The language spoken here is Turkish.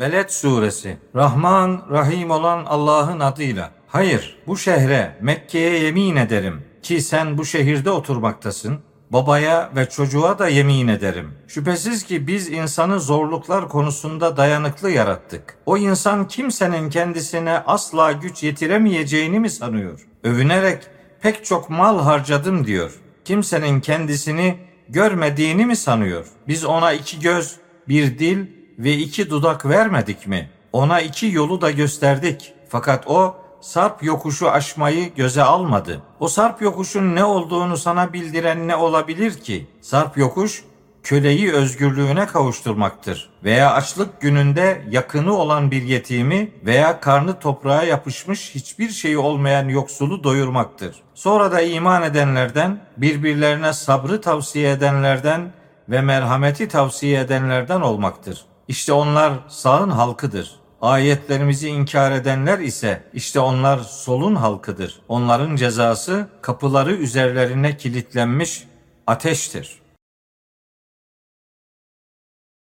Beled suresi Rahman Rahim olan Allah'ın adıyla Hayır bu şehre Mekke'ye yemin ederim ki sen bu şehirde oturmaktasın babaya ve çocuğa da yemin ederim. Şüphesiz ki biz insanı zorluklar konusunda dayanıklı yarattık. O insan kimsenin kendisine asla güç yetiremeyeceğini mi sanıyor? Övünerek pek çok mal harcadım diyor. Kimsenin kendisini görmediğini mi sanıyor? Biz ona iki göz, bir dil ve iki dudak vermedik mi? Ona iki yolu da gösterdik. Fakat o sarp yokuşu aşmayı göze almadı. O sarp yokuşun ne olduğunu sana bildiren ne olabilir ki? Sarp yokuş köleyi özgürlüğüne kavuşturmaktır. Veya açlık gününde yakını olan bir yetimi veya karnı toprağa yapışmış hiçbir şeyi olmayan yoksulu doyurmaktır. Sonra da iman edenlerden, birbirlerine sabrı tavsiye edenlerden ve merhameti tavsiye edenlerden olmaktır. İşte onlar sağın halkıdır. Ayetlerimizi inkar edenler ise işte onlar solun halkıdır. Onların cezası kapıları üzerlerine kilitlenmiş ateştir.